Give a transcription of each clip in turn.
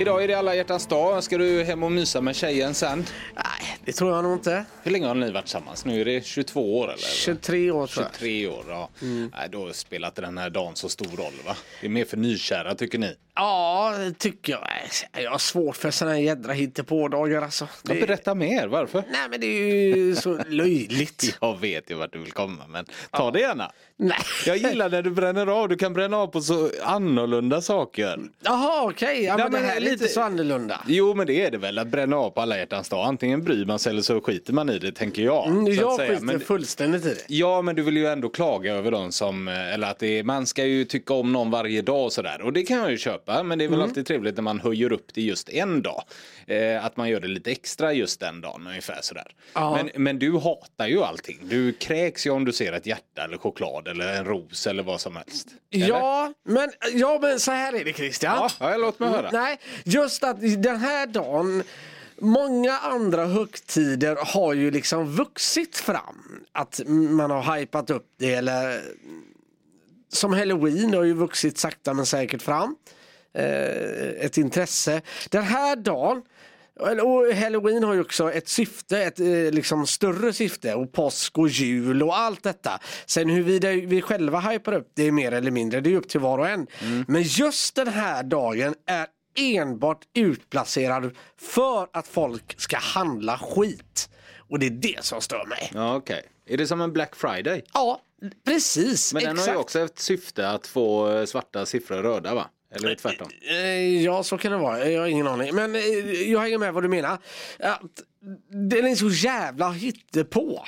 Idag är det alla hjärtans dag. Ska du hem och mysa med tjejen sen? Det tror jag nog inte. Hur länge har ni varit tillsammans? Nu är det 22 år eller? 23 år tror jag. 23 år, ja. Nej, då spelar inte den här dagen så stor roll va? Det är mer för nykära tycker ni? Ja, det tycker jag. Jag har svårt för såna här jädra hittepådagar alltså. Ja, Det... berätta mer, varför? Nej men det är ju så löjligt. Jag vet ju vart du vill komma men ta det gärna. Nej. Jag gillar när du bränner av. Du kan bränna av på så annorlunda saker. Jaha okej, ja, Nej, men det men här är lite- lite så annorlunda. Jo men det är det väl att bränna av på alla hjärtans dag. Antingen bryr sig eller så skiter man i det tänker jag. Mm, så att jag säga. skiter Men- fullständigt i det. Ja men du vill ju ändå klaga över dem som, eh, eller att det är, man ska ju tycka om någon varje dag och sådär. Och det kan jag ju köpa men det är väl Mm. alltid trevligt när man höjer upp det just en dag. Eh, att man gör det lite extra just den dagen ungefär sådär. Ja. Men, men du hatar ju allting. Du kräks ju om du ser ett hjärta eller choklad eller en ros eller vad som helst. Eller? Ja men, ja, men så här är det Christian. Ja, ja, låt mig höra. Nej, just att den här dagen Många andra högtider har ju liksom vuxit fram. Att man har hypat upp det eller som halloween har ju vuxit sakta men säkert fram. Eh, ett intresse. Den här dagen och Halloween har ju också ett syfte, ett eh, liksom större syfte och påsk och jul och allt detta. Sen huruvida vi själva hypar upp det mer eller mindre, det är upp till var och en. Men just den här dagen är enbart utplacerad för att folk ska handla skit. Och det är det som stör mig. Ja, okej. Är det som en Black Friday? Ja, precis. Men den exakt. har ju också ett syfte att få eh, svarta siffror röda va? Eller tvärtom? Eh, Ja, så kan det vara. Jag har ingen aning. Men eh, jag hänger med vad du menar. Att den är så jävla hittepå.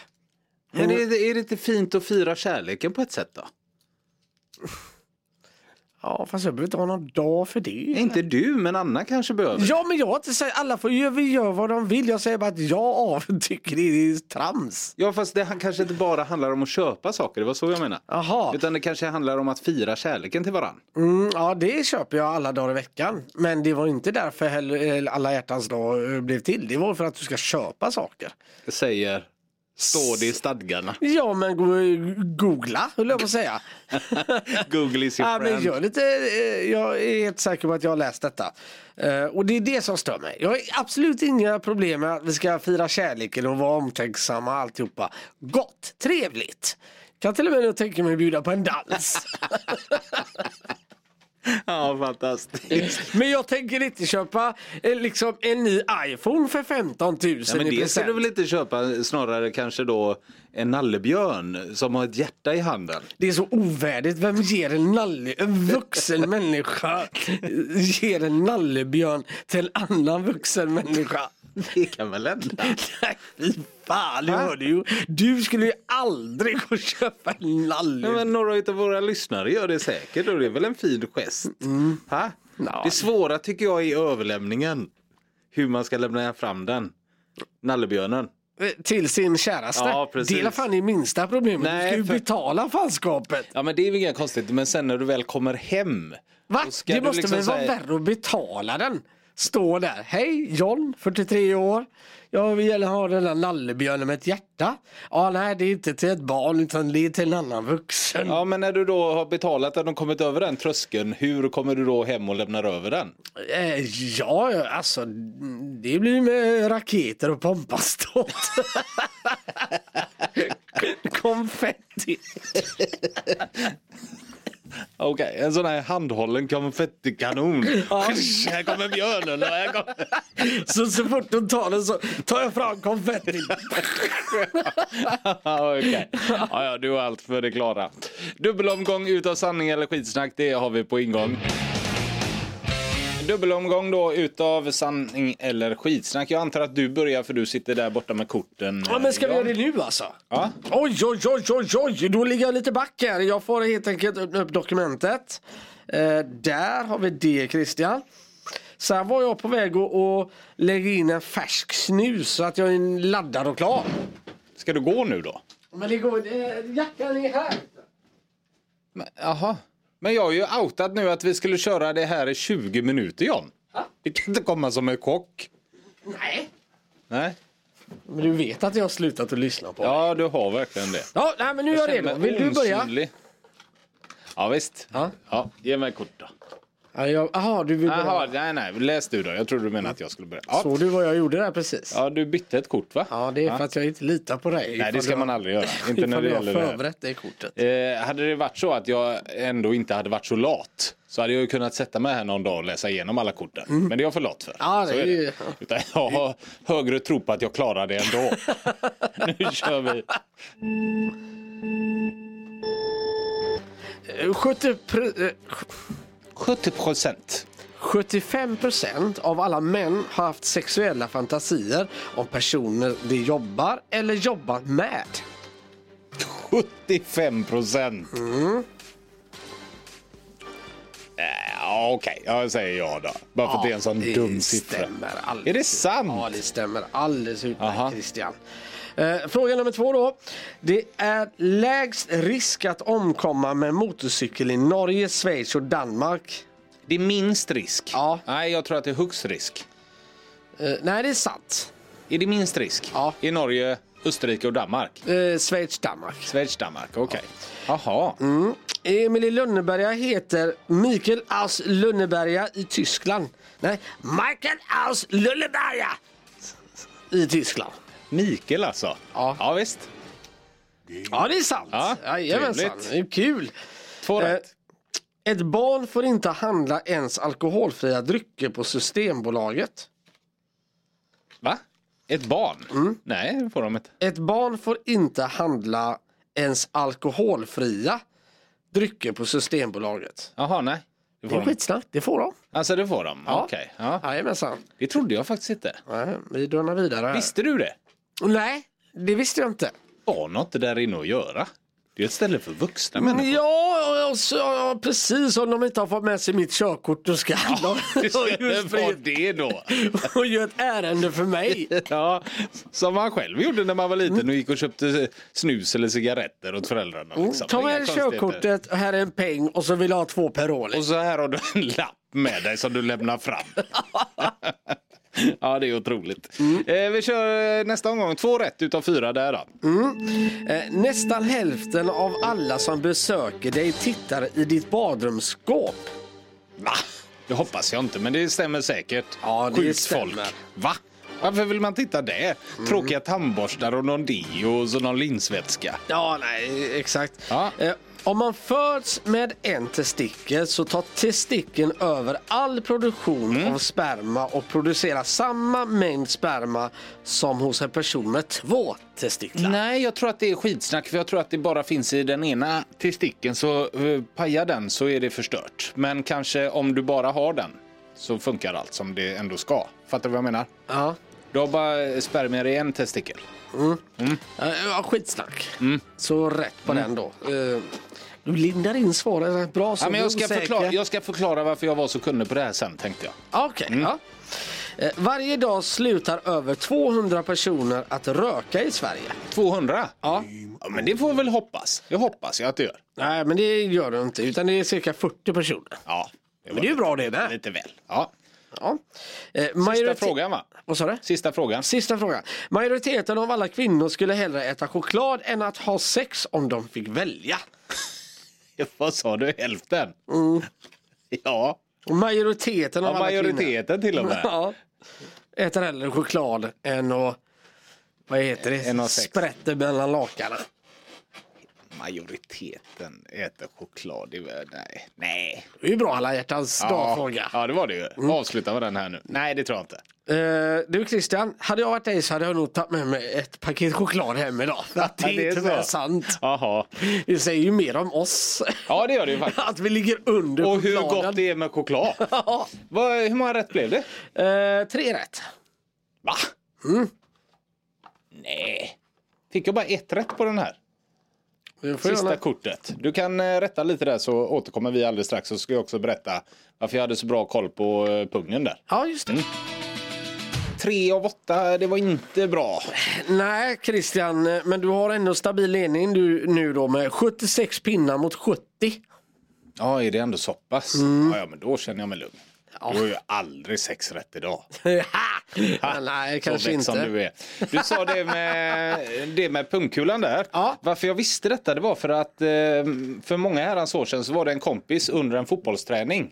Men är det, är det inte fint att fira kärleken på ett sätt då? Ja, fast jag behöver inte ha någon dag för det. Inte du, men Anna kanske behöver. Ja, men jag har inte sagt alla får göra gör vad de vill. Jag säger bara att jag tycker det är trams. Ja, fast det kanske inte bara handlar om att köpa saker, det var så jag menar. Jaha. Utan det kanske handlar om att fira kärleken till varann. Mm, ja, det köper jag alla dagar i veckan. Men det var inte därför heller, alla hjärtans dag eh, blev till. Det var för att du ska köpa saker. Det säger, står det i stadgarna. Ja, men go- googla, höll jag på att säga. Google is your Ja, men friend. jag, är lite, eh, jag är helt säker på att jag har läst detta. Eh, och det är det som stör mig. Jag har absolut inga problem med att vi ska fira kärleken och vara omtänksamma och alltihopa. Gott, trevligt. Kan till och med tänka mig bjuda på en dans. Ja, fantastiskt. men jag tänker inte köpa eh, liksom en ny iPhone för 15 000 Ja, men det ska du väl inte köpa, snarare kanske då en nallebjörn som har ett hjärta i handen. Det är så ovärdigt. Vem ger en, nalle, en vuxen människa ger en nallebjörn till en annan vuxen människa? Det kan väl hända? Nej, fy fan, det hörde ju. Du skulle ju aldrig gå och köpa en Ja, nallebjörn. men några av våra lyssnare gör det säkert och det är väl en fin gest. Ha? Ja. Det svåra tycker jag är överlämningen. Hur man ska lämna fram den. Nallebjörnen. Till sin käraste. Ja, det är fan det minsta problemet. Nej, du ska ju för- betala fanskapet. Ja men det är väl inga konstigt men sen när du väl kommer hem. Va? Det du måste liksom väl vara säga- värre att betala den? Stå där. Hej John, 43 år. Jag vill ha den där nallebjörnen med ett hjärta. Ja, nej, det är inte till ett barn utan det är till en annan vuxen. Ja men när du då har betalat den och kommit över den tröskeln, hur kommer du då hem och lämnar över den? Eh, ja, alltså det blir med raketer och pompaståt. Konfetti. Okej, en sån här handhållen konfettikanon. här kommer björnen och här kommer... Så, så fort de tar den så tar jag fram konfetti. Ja, Okej. Ja, ja, du har allt för det klara. Dubbelomgång utav sanning eller skitsnack, det har vi på ingång. Dubbelomgång då utav sanning eller skitsnack. Jag antar att du börjar för du sitter där borta med korten. Ja, men ska vi göra det nu alltså? Ja. Oj, oj, oj, oj, oj, då ligger jag lite back här. Jag får helt enkelt öppna upp dokumentet. Eh, där har vi det Christian. Sen var jag på väg att, att lägga in en färsk snus så att jag är laddad och klar. Ska du gå nu då? Men det går, eh, jackan är här. Men, Jaha. Men jag har ju outat nu att vi skulle köra det här i 20 minuter John. Det kan inte komma som en chock. Nej. Nej. Men du vet att jag har slutat att lyssna på Ja, du har verkligen det. Ja, nej, men nu är jag redo. Vill du börja? osynlig. Ja, visst. Ja. Ja, ge mig kort då. Ja, jag, aha, du vill bara... Jaha, nej, nej. Läs du då. Jag trodde du menade att jag skulle börja. Ja, Såg du vad jag gjorde där precis? ja du bytte ett kort va? Ja, det är för att jag inte litar på dig. Nej, det ska man aldrig göra. Inte när det gäller det här. förberett det kortet. Eh, hade det varit så att jag ändå inte hade varit så lat så hade jag ju kunnat sätta mig här någon dag och läsa igenom alla korten. Men det är jag för lat för. Mm. Ja, det är ju- Utan jag har högre tro på att jag klarar det ändå. nu kör vi. Eh, 70 pr- eh, 70 procent. 75 procent av alla män har haft sexuella fantasier om personer de jobbar eller jobbar med. 75 procent. Eh, Ja, Okej, jag säger ja då. Bara för att det är en sån dum siffra. Är det sant? Ja, det stämmer alldeles utmärkt Aha. Christian. Eh, fråga nummer två då. Det är lägst risk att omkomma med motorcykel i Norge, Schweiz och Danmark. Det är minst risk. Ja. Nej, jag tror att det är högst risk. Eh, nej, det är sant. Är det minst risk? Ja. I Norge, Österrike och Danmark? Eh, Schweiz, Danmark. Schweiz, Danmark, okej. Jaha. Emil i Lönneberga heter Mikael aus Lönneberga i Tyskland. Nej, Michael aus Lönneberga i Tyskland. Mikael alltså? Ja. Ja, visst. Ja, det är sant. Ja, Jajamensan, det kul. Två Eh, rätt. Ett barn får inte handla ens alkoholfria drycker på Systembolaget. Va? Ett barn? Mm. Nej, det får de inte. Ett barn får inte handla ens alkoholfria drycker på Systembolaget. Jaha, nej. Det Det får är de. skitsnack, det får de. Alltså, det får de? Ja. Okej. Ja. Jajamensan. Det trodde jag faktiskt inte. Nej, Vi dörnar vidare. här. Visste du det? Nej, det visste jag inte. Har något där inne att göra? Det är ett ställe för vuxna människor. Ja, och så, ja, precis. Om de inte har fått med sig mitt körkort då ska de Det vara det då. och göra ett ärende för mig. Ja, som man själv gjorde när man var liten och gick och köpte snus eller cigaretter åt föräldrarna. Liksom. Ta med körkortet, här är en peng och så vill jag ha två Peroni. Och så här har du en lapp med dig som du lämnar fram. ja, det är otroligt. Eh, vi kör eh, nästa omgång. Två rätt utav fyra där då. Eh, nästan hälften av alla som besöker dig tittar i ditt badrumsskåp. Va? Det hoppas jag inte, men det stämmer säkert. Ja, det Sjukt stämmer. folk. Va? Varför vill man titta där? Tråkiga tandborstar och någon deo och så någon linsvätska. Ja, nej, exakt. Ja. Eh, om man föds med en testikel så tar testikeln över all produktion Mm. av sperma och producerar samma mängd sperma som hos en person med två testiklar. Nej, jag tror att det är skitsnack. För jag tror att det bara finns i den ena testikeln. Så uh, pajar den så är det förstört. Men kanske om du bara har den så funkar allt som det ändå ska. Fattar du vad jag menar? Ja. Du har bara spermier i en testikel. Eh, Ja, skitsnack. Mm. Så rätt på den då. Eh, Du lindar in svaren rätt bra. Så Ja, men jag, ska förklara, jag ska förklara varför jag var så kunnig på det här sen tänkte jag. Okej, Mm. ja. Eh, Varje dag slutar över 200 personer att röka i Sverige. 200? Ja. Ja, men det får väl hoppas. Det hoppas jag att det gör. Nej, men det gör det inte. Utan det är cirka 40 personer. Ja. Men det är ju bra det med. Lite väl. Ja. Ja. Eh, Sista frågan va? Vad sa du? Sista frågan. Sista frågan. Majoriteten av alla kvinnor skulle hellre äta choklad än att ha sex om de fick välja. Vad sa du? Hälften? Ja, Och majoriteten av ja alla kvinnor. majoriteten till och med. Ja. Äter hellre choklad än att vad heter det? Sprätter mellan lakanen. Majoriteten äter choklad i världen. Nej. Nej. Det är ju bra alla hjärtans Ja, dag-fråga. ja, det var det ju. Avsluta med den här nu. Nej, det tror jag inte. Eh, du Christian, hade jag varit dig så hade jag nog tagit med mig ett paket choklad hem idag. För att det, Ja, det är är tyvärr så. sant. Jaha. Det säger ju mer om oss. Ja, det gör det ju faktiskt. att vi ligger under Och hur chokladen. gott det är med choklad. Vad, hur många rätt blev det? Eh, tre rätt. Va? Nej. Fick jag bara ett rätt på den här? Sista gärna- kortet. Du kan eh, rätta lite där så återkommer vi alldeles strax. Så ska jag också berätta varför jag hade så bra koll på eh, pungen där. Ja, just det. Tre av åtta, det var inte bra. Nej, Christian, eh, men du har ändå stabil ledning du, nu då med 76 pinnar mot 70. Ja, är det ändå så pass? Ja, ja, men då känner jag mig lugn. Du har ju aldrig sex rätt idag. Ja, Nej, kanske inte. som du är. Du sa det med, det med pungkulan där. Ja. Varför jag visste detta det var för att eh, för många herrans år sedan så var det en kompis under en fotbollsträning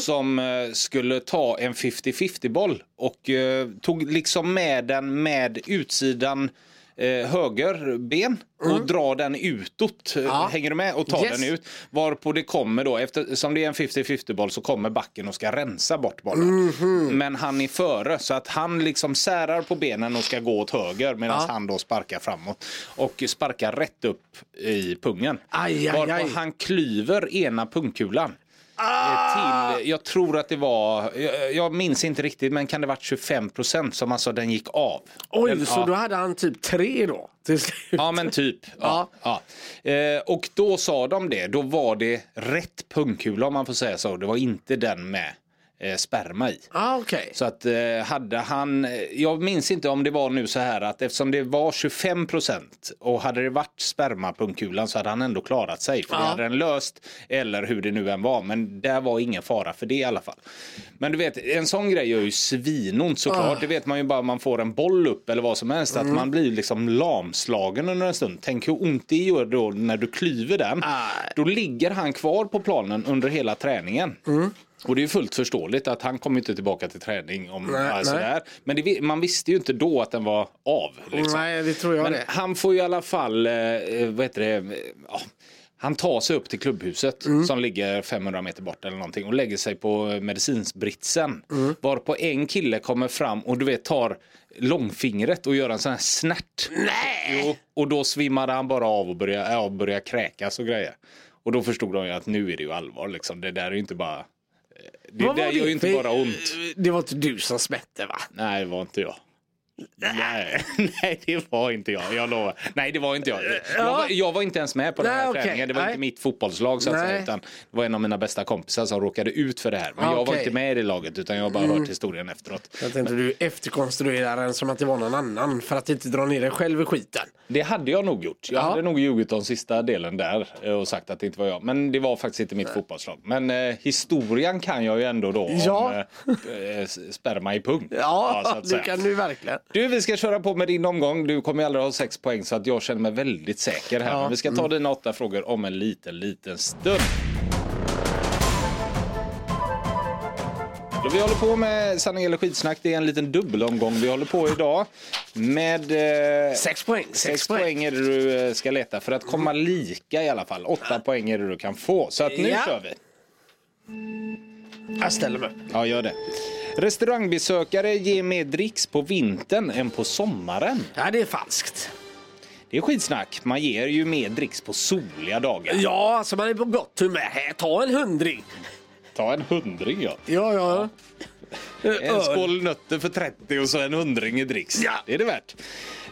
som eh, skulle ta en 50-50 boll och eh, tog liksom med den med utsidan eh, högerben och dra den utåt. Ja. Hänger du med? Och ta Yes. den ut. Varpå det kommer då, eftersom det är en 50-50 boll så kommer backen och ska rensa bort bollen. Mhm. Men han är före så att han liksom särar på benen och ska gå åt höger medan Ja. han då sparkar framåt. Och sparkar rätt upp i pungen. Aj, aj, Varpå aj. han klyver ena pungkulan. Ah! eh, Till, jag tror att det var, jag, jag minns inte riktigt men kan det varit 25 procent som alltså den gick av. Oj, Den- så ja. då hade han typ tre då till slut. Ja men typ. Ja. Ja. Eh, och då sa de det, då var det rätt pungkula om man får säga så. Det var inte den med eh, sperma i. Ah, okej. Så att eh, hade han, eh, jag minns inte om det var nu så här att eftersom det var 25 procent och hade det varit spermapungkulan så hade han ändå klarat sig. För det Ja. hade den löst eller hur det nu än var. Men där var ingen fara för det i alla fall. Men du vet, en sån grej gör ju svinont såklart. Det vet man ju bara om man får en boll upp eller vad som helst. Att man blir liksom lamslagen under en stund. Tänk hur ont det gör då när du klyver den. Nej. Då ligger han kvar på planen under hela träningen. Och det är ju fullt förståligt att han kommer inte tillbaka till träning om Nej, alltså nej. Men det, man visste ju inte då att den var av. Liksom. Nej, det tror jag Men det. han får ju i alla fall, eh, vad heter det, eh, ja, han tar sig upp till klubbhuset Mm. som ligger 500 meter bort eller någonting och lägger sig på medicinsbritsen. Mm. Varpå en kille kommer fram och du vet tar långfingret och gör en sån här snärt. Nej! Jo, och då svimmade han bara av och började, ja, började kräkas och grejer. Och då förstod de ju att nu är det ju allvar liksom. Det där är ju inte bara... Det där gör ju inte bara ont. Det var inte du som smätte va? Nej, det var inte jag. Nej, nej, det var inte jag. Jag lovar. Nej, det var inte jag. Jag var, jag var inte ens med på den Nej, här okej. träningen. Det var Nej. inte mitt fotbollslag så att säga, Nej. utan det var en av mina bästa kompisar som råkade ut för det här. Men jag var. Mm. inte med i det laget utan jag har bara hört historien efteråt. Jag tänkte du efterkonstruerar den som att det var någon annan för att inte dra ner dig själv i skiten. Det hade jag nog gjort. Jag Ja. hade nog ljugit om sista delen där eh, och sagt att det inte var jag. Men det var faktiskt inte mitt fotbollslag. Men eh, historien kan jag ju ändå då Ja. om eh, eh, sperma i pung. Ja, att det kan du verkligen. Du, vi ska köra på med din omgång. Du kommer ju aldrig ha sex poäng så att jag känner mig väldigt säker här. Ja. Men vi ska ta dina åtta frågor om en liten, liten stund. Vi håller på med sanning eller skitsnack. Det är en liten dubbelomgång vi håller på idag. Med eh, Sex poäng. sex Sex poäng. poäng. är det du eh, ska leta för att komma lika i alla fall. Åtta poäng är det du kan få. Så att nu Ja. kör vi. Jag ställer mig upp. Ja, gör det. Restaurangbesökare ger mer dricks på vintern än på sommaren. Ja, det är falskt. Det är skitsnack. Man ger ju mer dricks på soliga dagar. Ja, alltså man är på gott humör. Ta en hundring. Ta en hundring ja. Ja, ja. En Öl. skål nötter för 30 och så en hundring i dricks. Ja. Det är det värt.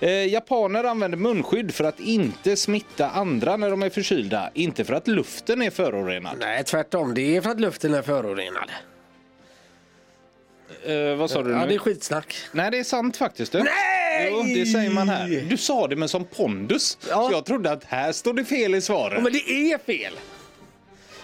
Eh, japaner använder munskydd för att inte smitta andra när de är förkylda. Inte för att luften är förorenad. Nej, tvärtom. Det är för att luften är förorenad. Eh, vad sa du nu? Ja, det är skitsnack. Nej, det är sant faktiskt. Du. Nej! Jo, det säger man här. Du sa det med som pondus. Ja. Så jag trodde att här står det fel i svaret. Ja, men det är fel.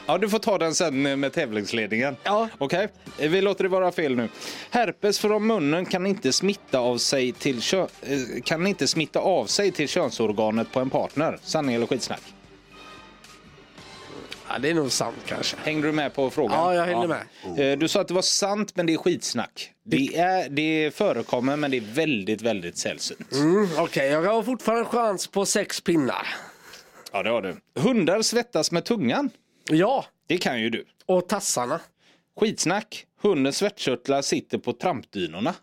Ja, du får ta den sen med tävlingsledningen. Ja. Okej, vi låter det vara fel nu. Herpes från munnen kan inte smitta av sig till kö- eh, kan inte smitta av sig till könsorganet på en partner. Sanning eller skitsnack? Ja, det är nog sant kanske. Hängde du med på frågan? Ja, jag hängde med. Du sa att det var sant, men det är skitsnack. Det, är, det förekommer, men det är väldigt, väldigt sällsynt. Mm, Okej, jag har fortfarande chans på sex pinnar. Ja, det har du. Hundar svettas med tungan. Ja, Det kan ju du. och tassarna. Skitsnack. Hundens svettkörtlar sitter på trampdynorna.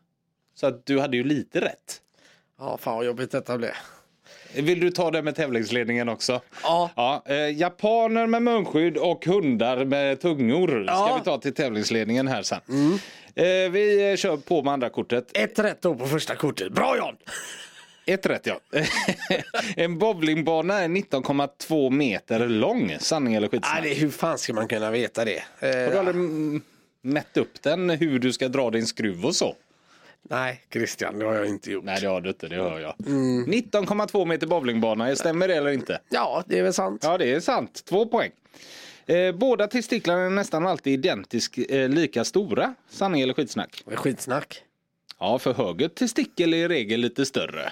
Så att du hade ju lite rätt. Ja, fan vad jobbigt detta blev. Vill du ta det med tävlingsledningen också? Ja. ja eh, japaner med munskydd och hundar med tungor ska Ja. Mm. vi ta till tävlingsledningen här sen. Eh, vi eh, kör på med andra kortet. Ett rätt då på första kortet. Bra John! Ett rätt ja. en bowlingbana är 19,2 meter lång. Sanning eller skitsnack? Nej, hur fan ska man kunna veta det? Eh, Har du aldrig mm, mätt upp den, hur du ska dra din skruv och så? Nej, Christian, det har jag inte gjort. Nej det har du inte, det hör jag. Mm. 19,2 meter bowlingbana, stämmer det eller inte? Ja, det är väl sant. Ja, det är sant. Två poäng. Eh, båda testiklarna är nästan alltid identiskt eh, lika stora. Sanning eller skitsnack? Skitsnack. Ja, för höger testikel är i regel lite större.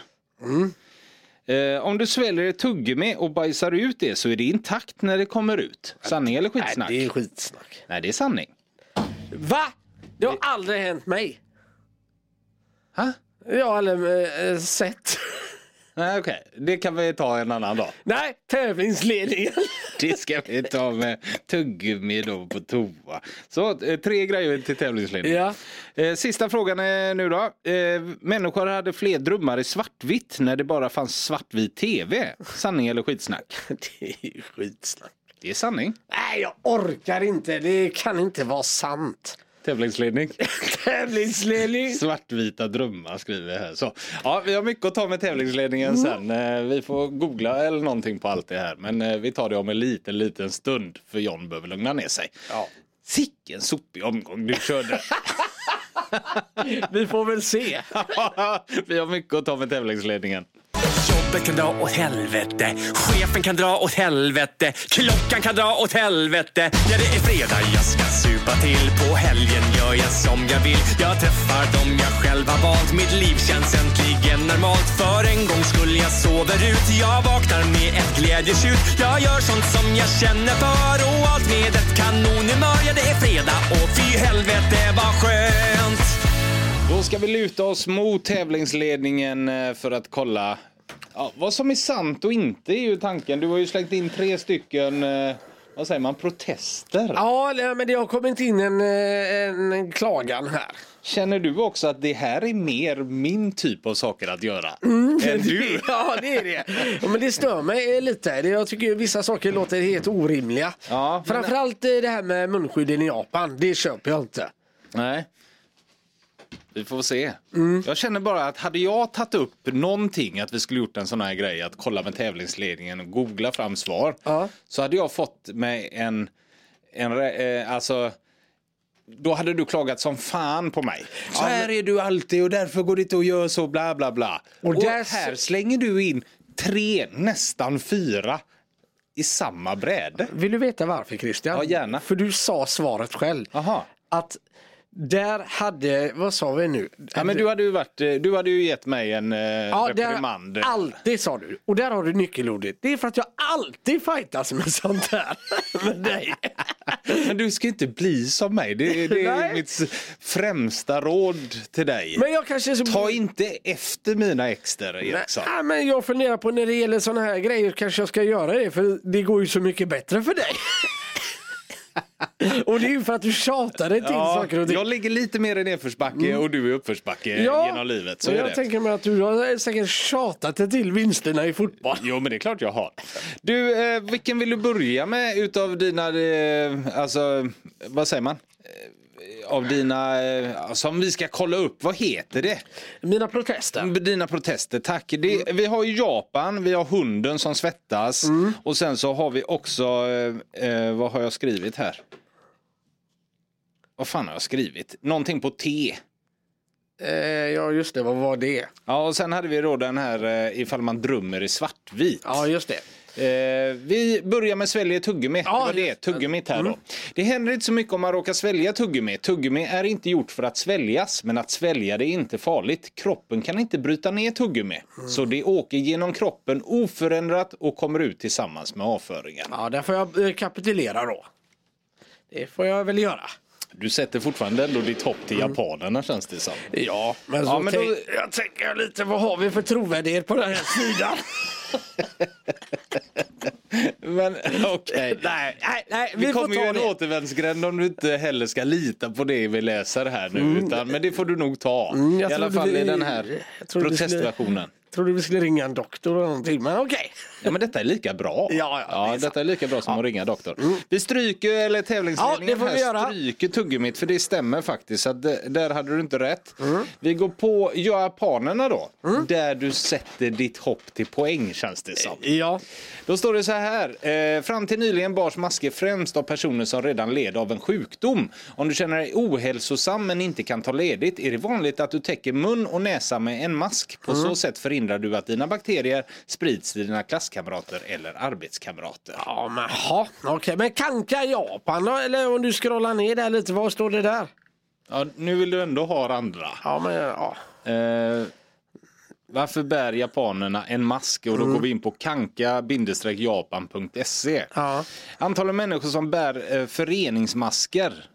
Eh, om du sväljer ett tuggummi och bajsar ut det så är det intakt när det kommer ut. Sanning eller Nej, skitsnack? det är skitsnack. Nej, det är sanning. Va? Det har aldrig hänt mig. Ha? Ja, eller eh, sett. Nej, okej. Det kan vi ta en annan dag. Nej, tävlingsledningen. Det ska vi ta med tuggummi då på toa. Så eh, tre grejer till tävlingsledningen. Ja. Eh, Sista frågan är nu då. Eh, Människor hade fler drömmar i svartvitt när det bara fanns svartvit tv. Sanning eller skitsnack? Det är skitsnack. Det är sanning. Nej, jag orkar inte. Det kan inte vara sant. Tävlingsledning. Tävlingsledning. Svartvita drömmar skriver jag här. Så, ja, vi har mycket att ta med tävlingsledningen sen. Eh, Vi får googla eller någonting på allt det här. Men eh, vi tar det om en liten, liten stund. För John behöver lugna ner sig. Ja. Sicken sopig omgång du körde. Vi får väl se. vi har mycket att ta med tävlingsledningen. Jobbet kan dra åt helvete, chefen kan dra åt helvete, klockan kan dra åt helvete. Ja, det är fredag, jag ska supa till. På helgen gör jag som jag vill. Jag träffar dem jag själv har valt. Mitt liv känns äntligen normalt. För en gång skulle jag sover ut. Jag vaknar med ett glädjetjut. Jag gör sånt som jag känner för och allt med ett kanonhumör. Ja, det är fredag och fy helvete vad skönt. Då ska vi luta oss mot tävlingsledningen eh, för att kolla ja, vad som är sant och inte är ju tanken. Du har ju slängt in tre stycken, eh, vad säger man, protester. Ja, nej, men det har kommit in en, eh, en klagan här. Känner du också att det här är mer min typ av saker att göra? Mm. Än du? Ja, det är det. Ja, men det stör mig lite. Det- Jag tycker vissa saker låter helt orimliga. Ja, men- Framförallt eh, det här med munskydden i Japan. Det köper jag inte. Nej. Vi får se. Mm. Jag känner bara att hade jag tagit upp någonting att vi skulle gjort en sån här grej att kolla med tävlingsledningen och googla fram svar. Ja. Så hade jag fått mig en, en eh, alltså då hade du klagat som fan på mig. Så här är du alltid och därför går det inte att göra så bla bla bla. Och Och, här slänger du in tre, nästan fyra i samma bräde. Vill du veta varför Christian? Ja, gärna. För du sa svaret själv. Aha. Att där hade, vad sa vi nu? Ja, men du hade ju varit, eh, du hade ju gett mig en eh, Ja, reprimand. alltid sa du. Och där har du nyckelordet. Det är för att jag alltid fightas med sånt här. med dig. Men du ska inte bli som mig. Det, det är mitt främsta råd till dig. Men jag kanske så... Ta inte efter mina ex där Eriksson. Nej, men jag funderar på när det gäller såna här grejer kanske jag ska göra det för det går ju så mycket bättre för dig. och det är ju för att du tjatar dig till Ja, saker och ting. jag ligger lite mer i nedförsbacke och du är uppförsbacke genom livet. Så och jag det. tänker mig att du har säkert tjatat dig till vinsterna i fotboll. Jo men det är klart jag har. Du, eh, vilken vill du börja med utav dina, eh, alltså vad säger man? Eh, Av dina, eh, som vi ska kolla upp, vad heter det? Mina protester. Dina protester, tack. Det, vi har ju Japan, vi har hunden som svettas och sen så har vi också, eh, eh, vad har jag skrivit här? Vad fan har jag skrivit? Någonting på T. Eh, ja just det, vad var det? Ja, och sen hade vi då den här eh, ifall man drömmer i svartvit. Ja just det. Eh, vi börjar med svälja tuggummi. Ja, det var det, tuggummit här då. Det händer inte så mycket om man råkar svälja tuggummi. Tuggummi är inte gjort för att sväljas, men att svälja det är inte farligt. Kroppen kan inte bryta ner tuggummi. Så det åker genom kroppen oförändrat och kommer ut tillsammans med avföringen. Ja, där får jag eh, kapitulera då. Det får jag väl göra. Du sätter fortfarande ändå ditt hopp till japanerna känns det som. Ja, men, så Ja, men då- jag tänker lite, vad har vi för trovärdighet på den här sidan? Men okej. nej, nej, nej, Vi, vi, kommer ju en återvändsgränd om du inte heller ska lita på det vi läser här nu. Utan, men det får du nog ta. Mm, I alla fall vi- i den här protestversionen. Trodde vi skulle ringa en doktor eller någonting, men okej. Ja men detta är lika bra. Ja, ja, är detta är lika bra som att ringa doktor. Vi stryker, eller tävlingsledningen Ja, det får vi här göra. stryker tuggummit för det stämmer faktiskt. Att där hade du inte rätt. Mm. Vi går på japanerna då. Där du sätter ditt hopp till poäng känns det som. Ja. Då står det så här. Eh, fram till nyligen bars masker främst av personer som redan led av en sjukdom. Om du känner dig ohälsosam men inte kan ta ledigt är det vanligt att du täcker mun och näsa med en mask. På så sätt förhindrar du att dina bakterier sprids till dina klasskamrater eller arbetskamrater. Ja, men ha. Okej, men kanka Japan då? Eller om du scrollar ner där lite, vad står det där? Ja, nu vill du ändå ha andra. Ja, men ja. Eh, varför bär japanerna en mask? Och då går vi in på kanka-japan.se. Ja. Antalet människor som bär eh, föreningsmasker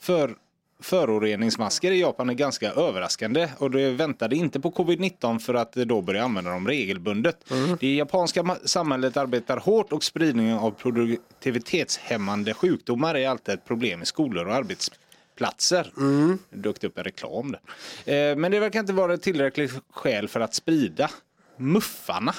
för föroreningsmasker i Japan är ganska överraskande och det väntade inte på covid-19 för att då börja använda dem regelbundet. Det japanska samhället arbetar hårt och spridningen av produktivitetshämmande sjukdomar är alltid ett problem i skolor och arbetsplatser. Det dök upp en reklam där. Eh, Men det verkar inte vara tillräckligt skäl för att sprida muffarna.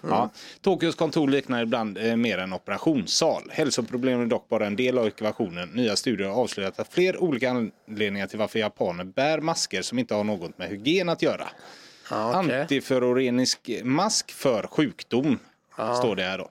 Ja. Tokyos kontor liknar ibland eh, mer en operationssal. Hälsoproblem är dock bara en del av ekvationen. Nya studier har avslöjat att fler olika anledningar till varför japaner bär masker som inte har något med hygien att göra. Ja, okej. Antiföroreningsk mask för sjukdom, står det här då.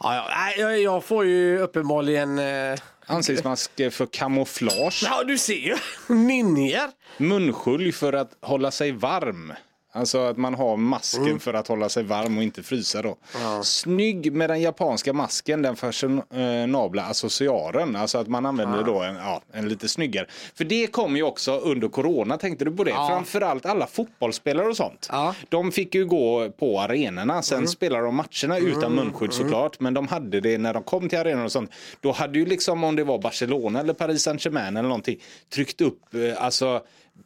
Ja, ja, jag, jag får ju uppenbarligen... Eh... Ansiktsmask för kamouflage. Ja, du ser ju. Ninjer. Munskölj för att hålla sig varm. Alltså att man har masken för att hålla sig varm och inte frysa då. Snygg med den japanska masken, den fashionabla associaren. Alltså att man använder då en, ja, en lite snyggare. För det kom ju också under corona, tänkte du på det? Framförallt alla fotbollsspelare och sånt. Ja. De fick ju gå på arenorna, sen spelade de matcherna utan munskydd såklart. Men de hade det när de kom till arenan och sånt. Då hade ju liksom om det var Barcelona eller Paris Saint-Germain eller någonting tryckt upp eh, alltså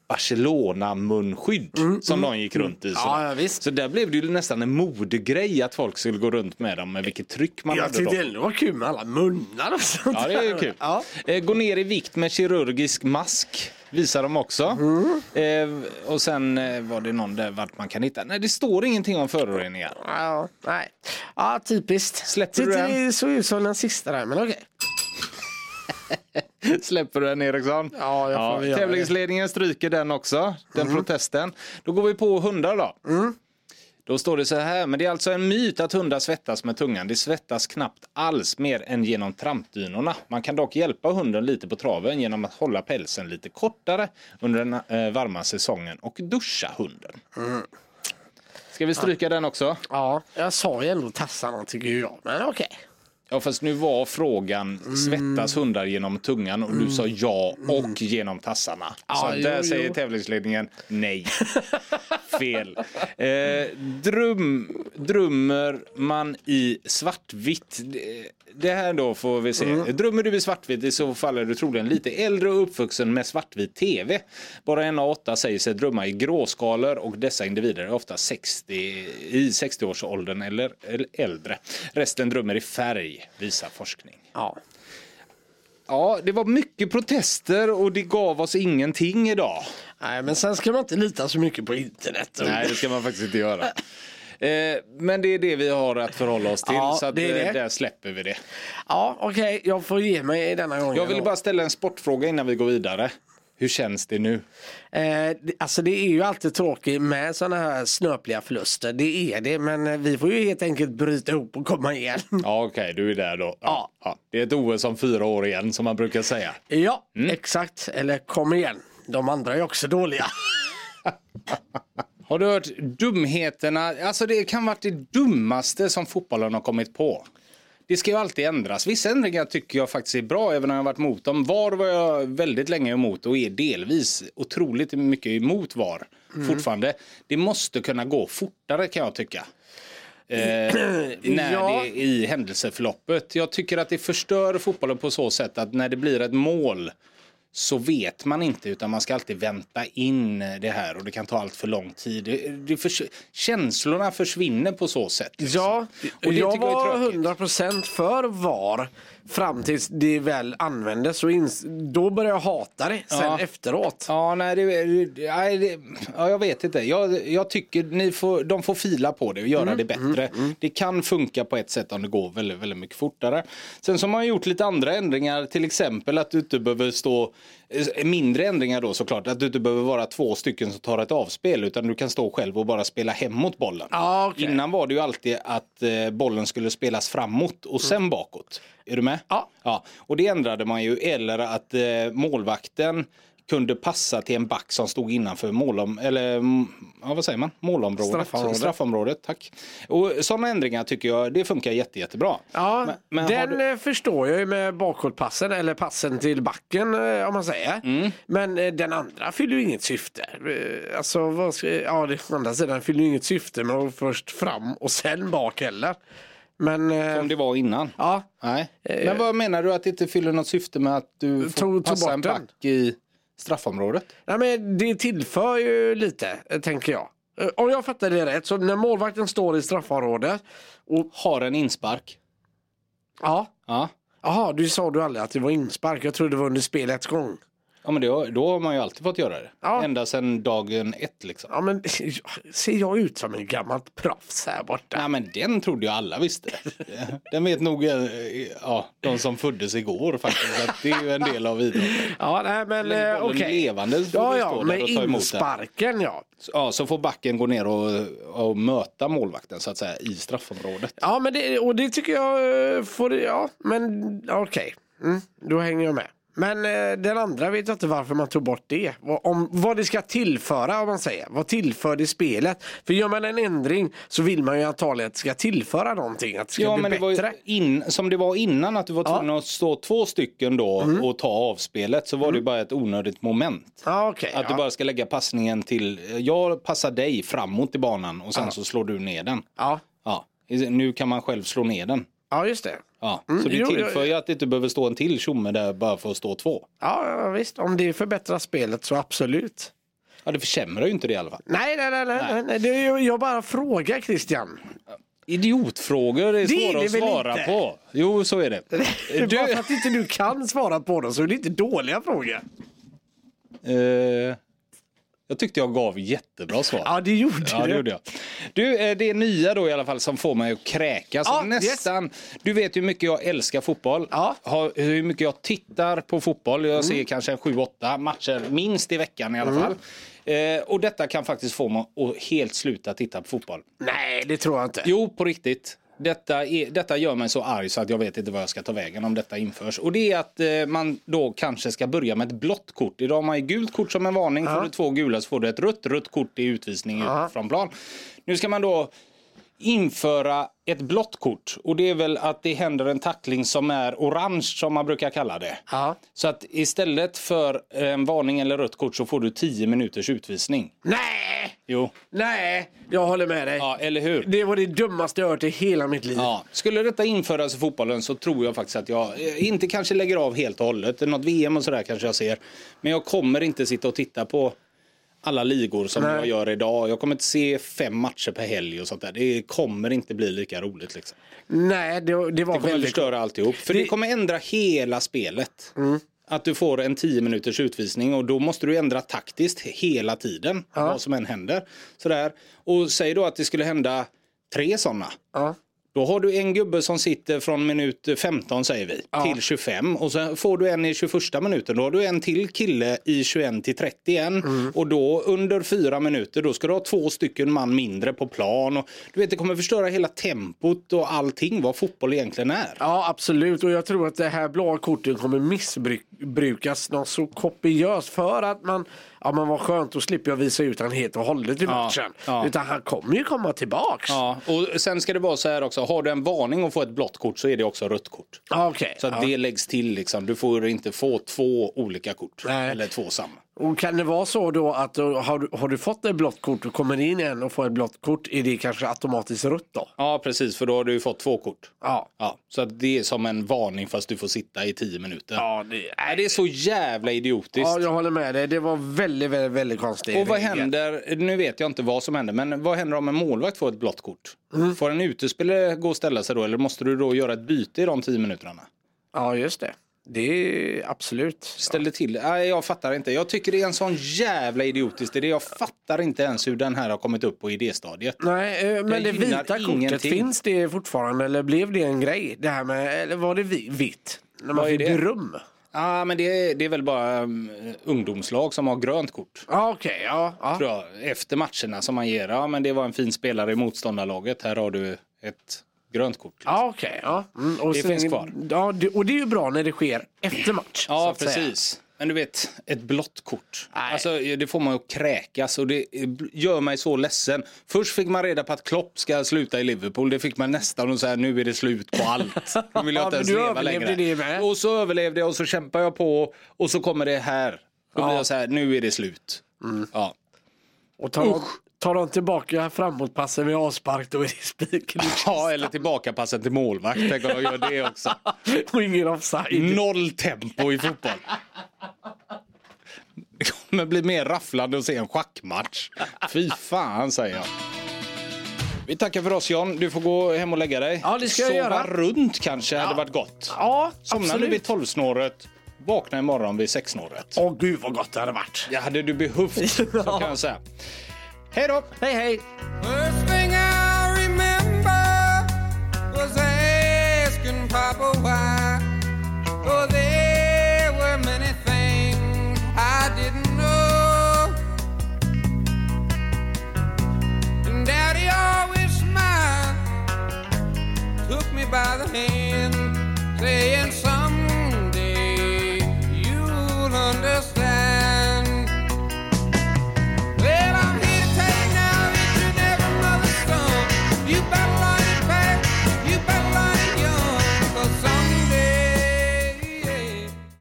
Barcelona munskydd som de gick runt i. Mm, Ja, ja. Så där blev det ju nästan en modegrej att folk skulle gå runt med dem med vilket tryck man Jag hade tyckte då. ändå det var kul med alla munnar och sånt. Ja, det är kul. Ja. Eh, gå ner i vikt med kirurgisk mask. Visar de också. Mm. Eh, och sen eh, var det någon där vart man kan hitta. Nej, det står ingenting om föroreningar. Ja, nej. Ja, typiskt. Släpper du den? det såg ut som den sista där, men okej. Släpper du den Eriksson? Ja, jag får det. Tävlingsledningen stryker den också, den protesten. Då går vi på hundar då. Då står det så här, men det är alltså en myt att hundar svettas med tungan. Det svettas knappt alls mer än genom trampdynorna. Man kan dock hjälpa hunden lite på traven genom att hålla pälsen lite kortare under den eh, varma säsongen och duscha hunden. Ska vi stryka den också? Ja, jag sa ju ändå tassarna tycker jag, men okej. Ja fast nu var frågan svettas hundar genom tungan och du sa ja och genom tassarna. Så jo, där jo. säger tävlingsledningen nej. Fel. Eh, drum, drömmer man i svartvitt? Det- här då får vi se. Drömmer du i svartvitt i så fall är du troligen lite äldre och uppvuxen med svartvit tv. Bara en av åtta säger sig drömma i gråskalor och dessa individer är ofta 60, i 60-årsåldern eller, eller äldre. Resten drömmer i färg, visar forskning. Ja. Ja, det var mycket protester och det gav oss ingenting idag. Nej, men sen ska man inte lita så mycket på internet. Nej, det ska man faktiskt inte göra. Eh, men det är det vi har att förhålla oss till, Ja, så att, det är det. eh, där släpper vi det. Ja, okej, jag får ge mig denna gången. Jag vill då. bara ställa en sportfråga innan vi går vidare. Hur känns det nu? Eh, alltså det är ju alltid tråkigt med sådana här snöpliga förluster. Det är det, men eh, vi får ju helt enkelt bryta ihop och komma igen. Ja, okej, du är där då. Ja. Ja. Det är ett OS om fyra år igen, som man brukar säga. Ja, Mm. exakt. Eller kom igen. De andra är också dåliga. Har du hört dumheterna? Alltså det kan vara det dummaste som fotbollen har kommit på. Det ska ju alltid ändras. Vissa ändringar tycker jag faktiskt är bra, även om jag har varit emot dem. VAR var jag väldigt länge emot och är delvis otroligt mycket emot VAR fortfarande. Det måste kunna gå fortare kan jag tycka. Eh, när Ja. det är i händelseförloppet. Jag tycker att det förstör fotbollen på så sätt att när det blir ett mål så vet man inte utan man ska alltid vänta in det här och det kan ta allt för lång tid. Det, det förs- känslorna försvinner på så sätt. liksom. Ja, och det jag var tråkigt. 100% för VAR fram tills det väl användes. Och då började jag hata det sen Ja. efteråt. Ja, nej, det, nej, det, ja, jag vet inte. Jag, jag tycker ni får, de får fila på det och göra det bättre. Det kan funka på ett sätt om det går väldigt, väldigt mycket fortare. Sen så har man gjort lite andra ändringar, till exempel att du inte behöver stå, eh, mindre ändringar då såklart, att du inte behöver vara två stycken som tar ett avspel utan du kan stå själv och bara spela hem mot bollen. Ja, okej. Innan var det ju alltid att eh, bollen skulle spelas framåt och sen bakåt. Är du med? Ja. Ja, och det ändrade man ju. Eller att eh, målvakten kunde passa till en back som stod innanför målom, eller, mm, ja, vad säger man? målområdet. Straffområdet. Straffområdet, tack. Och sådana ändringar tycker jag, det funkar jätte, jättebra. Ja, Men- men den du- eh, förstår jag ju med bakåtpassen eller passen till backen eh, om man säger. Mm. Men eh, den andra fyller ju inget syfte. Alltså, vad ska, ja, det, å andra sidan fyller ju inget syfte med att först fram och sen bak heller. Men eh, Som det var innan. ja, Nej. Men vad menar du att det inte fyller något syfte med att du får Tog- tog passa en den. back i straffområdet? Nej, men det tillför ju lite, eh, tänker jag. Eh, Om jag fattar det rätt, så när målvakten står i straffområdet och... Har en inspark. Ja, Ja. Jaha, du sa du aldrig att det var inspark. Jag trodde det var under spelets gång. Ja men det, då har man ju alltid fått göra det. Ja. Ända sedan dagen ett liksom. Ja, men ser jag ut som en gammalt proffs här borta? Nej men den trodde jag alla visste. Den vet nog eh, ja, de som föddes igår faktiskt. Att det är ju en del av idrotten. Ja, nej, men eh, okej. levande så Ja, ja, med insparken ja. Ja, så får backen gå ner och, och möta målvakten så att säga i straffområdet. Ja, men det, och det tycker jag eh, får, ja, men okej. Mm, då hänger jag med. Men eh, den andra vet jag inte varför man tog bort det. Vad, om, vad det ska tillföra om man säger. Vad tillför det spelet? För gör man en ändring så vill man ju antagligen att det ska tillföra någonting. Att det ska Ja, bli men det var bättre. in, som det var innan att du var tvungen att stå två stycken då Mm. och ta avspelet så var det ju bara ett onödigt moment. Ja, okej. Att du ja. bara ska lägga passningen till, jag passar dig framåt i banan och sen så slår du ner den. Ja. Ja, nu kan man själv slå ner den. Ja, just det. Ja, Mm, så det jo, tillför ju att det inte behöver stå en till tjomme där bara för att stå två. Ja, visst. Om det förbättrar spelet så absolut. Ja, det försämrar ju inte det i alla fall. Nej, nej, nej. nej, nej. Det är, ju- jag bara frågar Christian. Idiotfrågor är Det är svåra det att svara inte? på. Jo, så är det. Bara Du, för att inte du kan svara på dem så är det inte dåliga frågor. eh, jag tyckte jag gav jättebra svar. Ja, det gjorde Ja, det gjorde jag. Du, eh, det är nya då i alla fall som får mig att kräkas. Ja, Nästan. Du vet hur mycket jag älskar fotboll. Ja. Hur mycket jag tittar på fotboll. Jag ser kanske en 7-8 matcher minst i veckan i alla fall. Eh, och detta kan faktiskt få mig att helt sluta titta på fotboll. Nej, det tror jag inte. Jo, på riktigt. Detta, är, detta gör mig så arg så att jag vet inte vad jag ska ta vägen om detta införs. Och det är att eh, man då kanske ska börja med ett blått kort. Idag har man ju gult kort som en varning. Får du två gula så får du ett rött. Rött kort är utvisning ut från plan. Nu ska man då införa ett blått kort. Och det är väl att det händer en tackling som är orange som man brukar kalla det. Ja. Så att istället för en varning eller rött kort så får du 10 minuters utvisning. Nej, Jo, nej, jag håller med dig. ja, eller hur? Det var det dummaste jag hört i hela mitt liv. Ja, skulle detta införas i fotbollen så tror jag faktiskt att jag eh, inte kanske lägger av helt och hållet. Något VM och sådär kanske jag ser. Men jag kommer inte sitta och titta på alla ligor som Nej. jag gör idag. Jag kommer inte se fem matcher per helg och sånt där. Det kommer inte bli lika roligt liksom. Nej, det, det var Det kommer väldigt... förstöra alltihop. För det... Det- kommer ändra hela spelet. Att du får en 10 minuters utvisning och då måste du ändra taktiskt hela tiden. Vad som än händer. Sådär. Och säg då att det skulle hända tre sådana. Ja. Då har du en gubbe som sitter från minut 15 säger vi till 25 och så får du en i 21 minuten. Då har du en till kille i 21 till 31 och då under fyra minuter då ska du ha två stycken man mindre på plan. Och, du vet det kommer förstöra hela tempot och allting vad fotboll egentligen är. Ja, absolut. Och jag tror att det här blåa kortet kommer missbrukas något så kopiöst för att man, ja men vad skönt, då slipper jag visa ut han helt och hållet i matchen. ja. Utan han kommer ju komma tillbaks. Ja, och sen ska det vara så här också, har du en varning och får ett blått kort så är det också rött kort. Ja, Okej. Så att ja. det läggs till liksom, du får inte få två olika kort. Nej. Eller två samma. Och kan det vara så då att då, har, du, har du fått ett blått kort och kommer in en och får ett blått kort, är det kanske automatiskt rött då? Ja precis, för då har du ju fått två kort. Ja. Ja, så det är som en varning fast du får sitta i tio minuter. Ja, det, Nej, det är så jävla idiotiskt. ja, jag håller med dig. Det var väldigt, väldigt, väldigt konstigt. Och vad händer, nu vet jag inte vad som händer, men vad händer om en målvakt får ett blått kort? Mm. Får en utespelare gå och ställa sig då eller måste du då göra ett byte i de tio minuterna? Ja, just det. Det är absolut. Ställ det till. Nej, jag fattar inte. Jag tycker det är en sån jävla idiotisk idé. Jag fattar inte ens hur den här har kommit upp på idéstadiet. Nej, eh, men det gillar vita kortet, ingenting. finns det fortfarande eller blev det en grej? Det här med, eller var det vi- vitt? När man fick det? beröm? Ja, men det är, det är väl bara um, ungdomslag som har grönt kort. Ja, okej. ja, ja. Tror jag, efter matcherna som man ger. Ja, men det var en fin spelare i motståndarlaget. Här har du ett grönt kort. Ja, okej. ja. Mm, och Det finns kvar. Ja, och det är ju bra när det sker efter match. Ja, att säga. precis. Men du vet, ett blått kort. Nej. Alltså, det får man att kräkas och det gör mig så ledsen. Först fick man reda på att Klopp ska sluta i Liverpool. Det fick man nästan och så här, nu är det slut på allt. Nu vill jag Ja, inte ens leva längre. det med. Och så överlevde jag och så kämpar jag på och så kommer det här. Då blir jag så här, nu är det slut. Mm. Ja. Och ta, Tar de tillbaka framåtpassen med avspark då är det spik. Ja, eller tillbakapassen till målvakt. Tänk om de gör det också. Och ingen offside. Noll tempo i fotboll. Det kommer bli mer rafflande att se en schackmatch. Fy fan säger jag. Vi tackar för oss John. Du får gå hem och lägga dig. Ja, det ska jag Sova göra. runt kanske hade varit gott. Ja, Somnar du absolut. vid tolvsnåret, vakna imorgon vid sexsnåret. Åh gud vad gott det hade varit. Det hade du behövt, så kan jag säga. Hej då! Hej hej!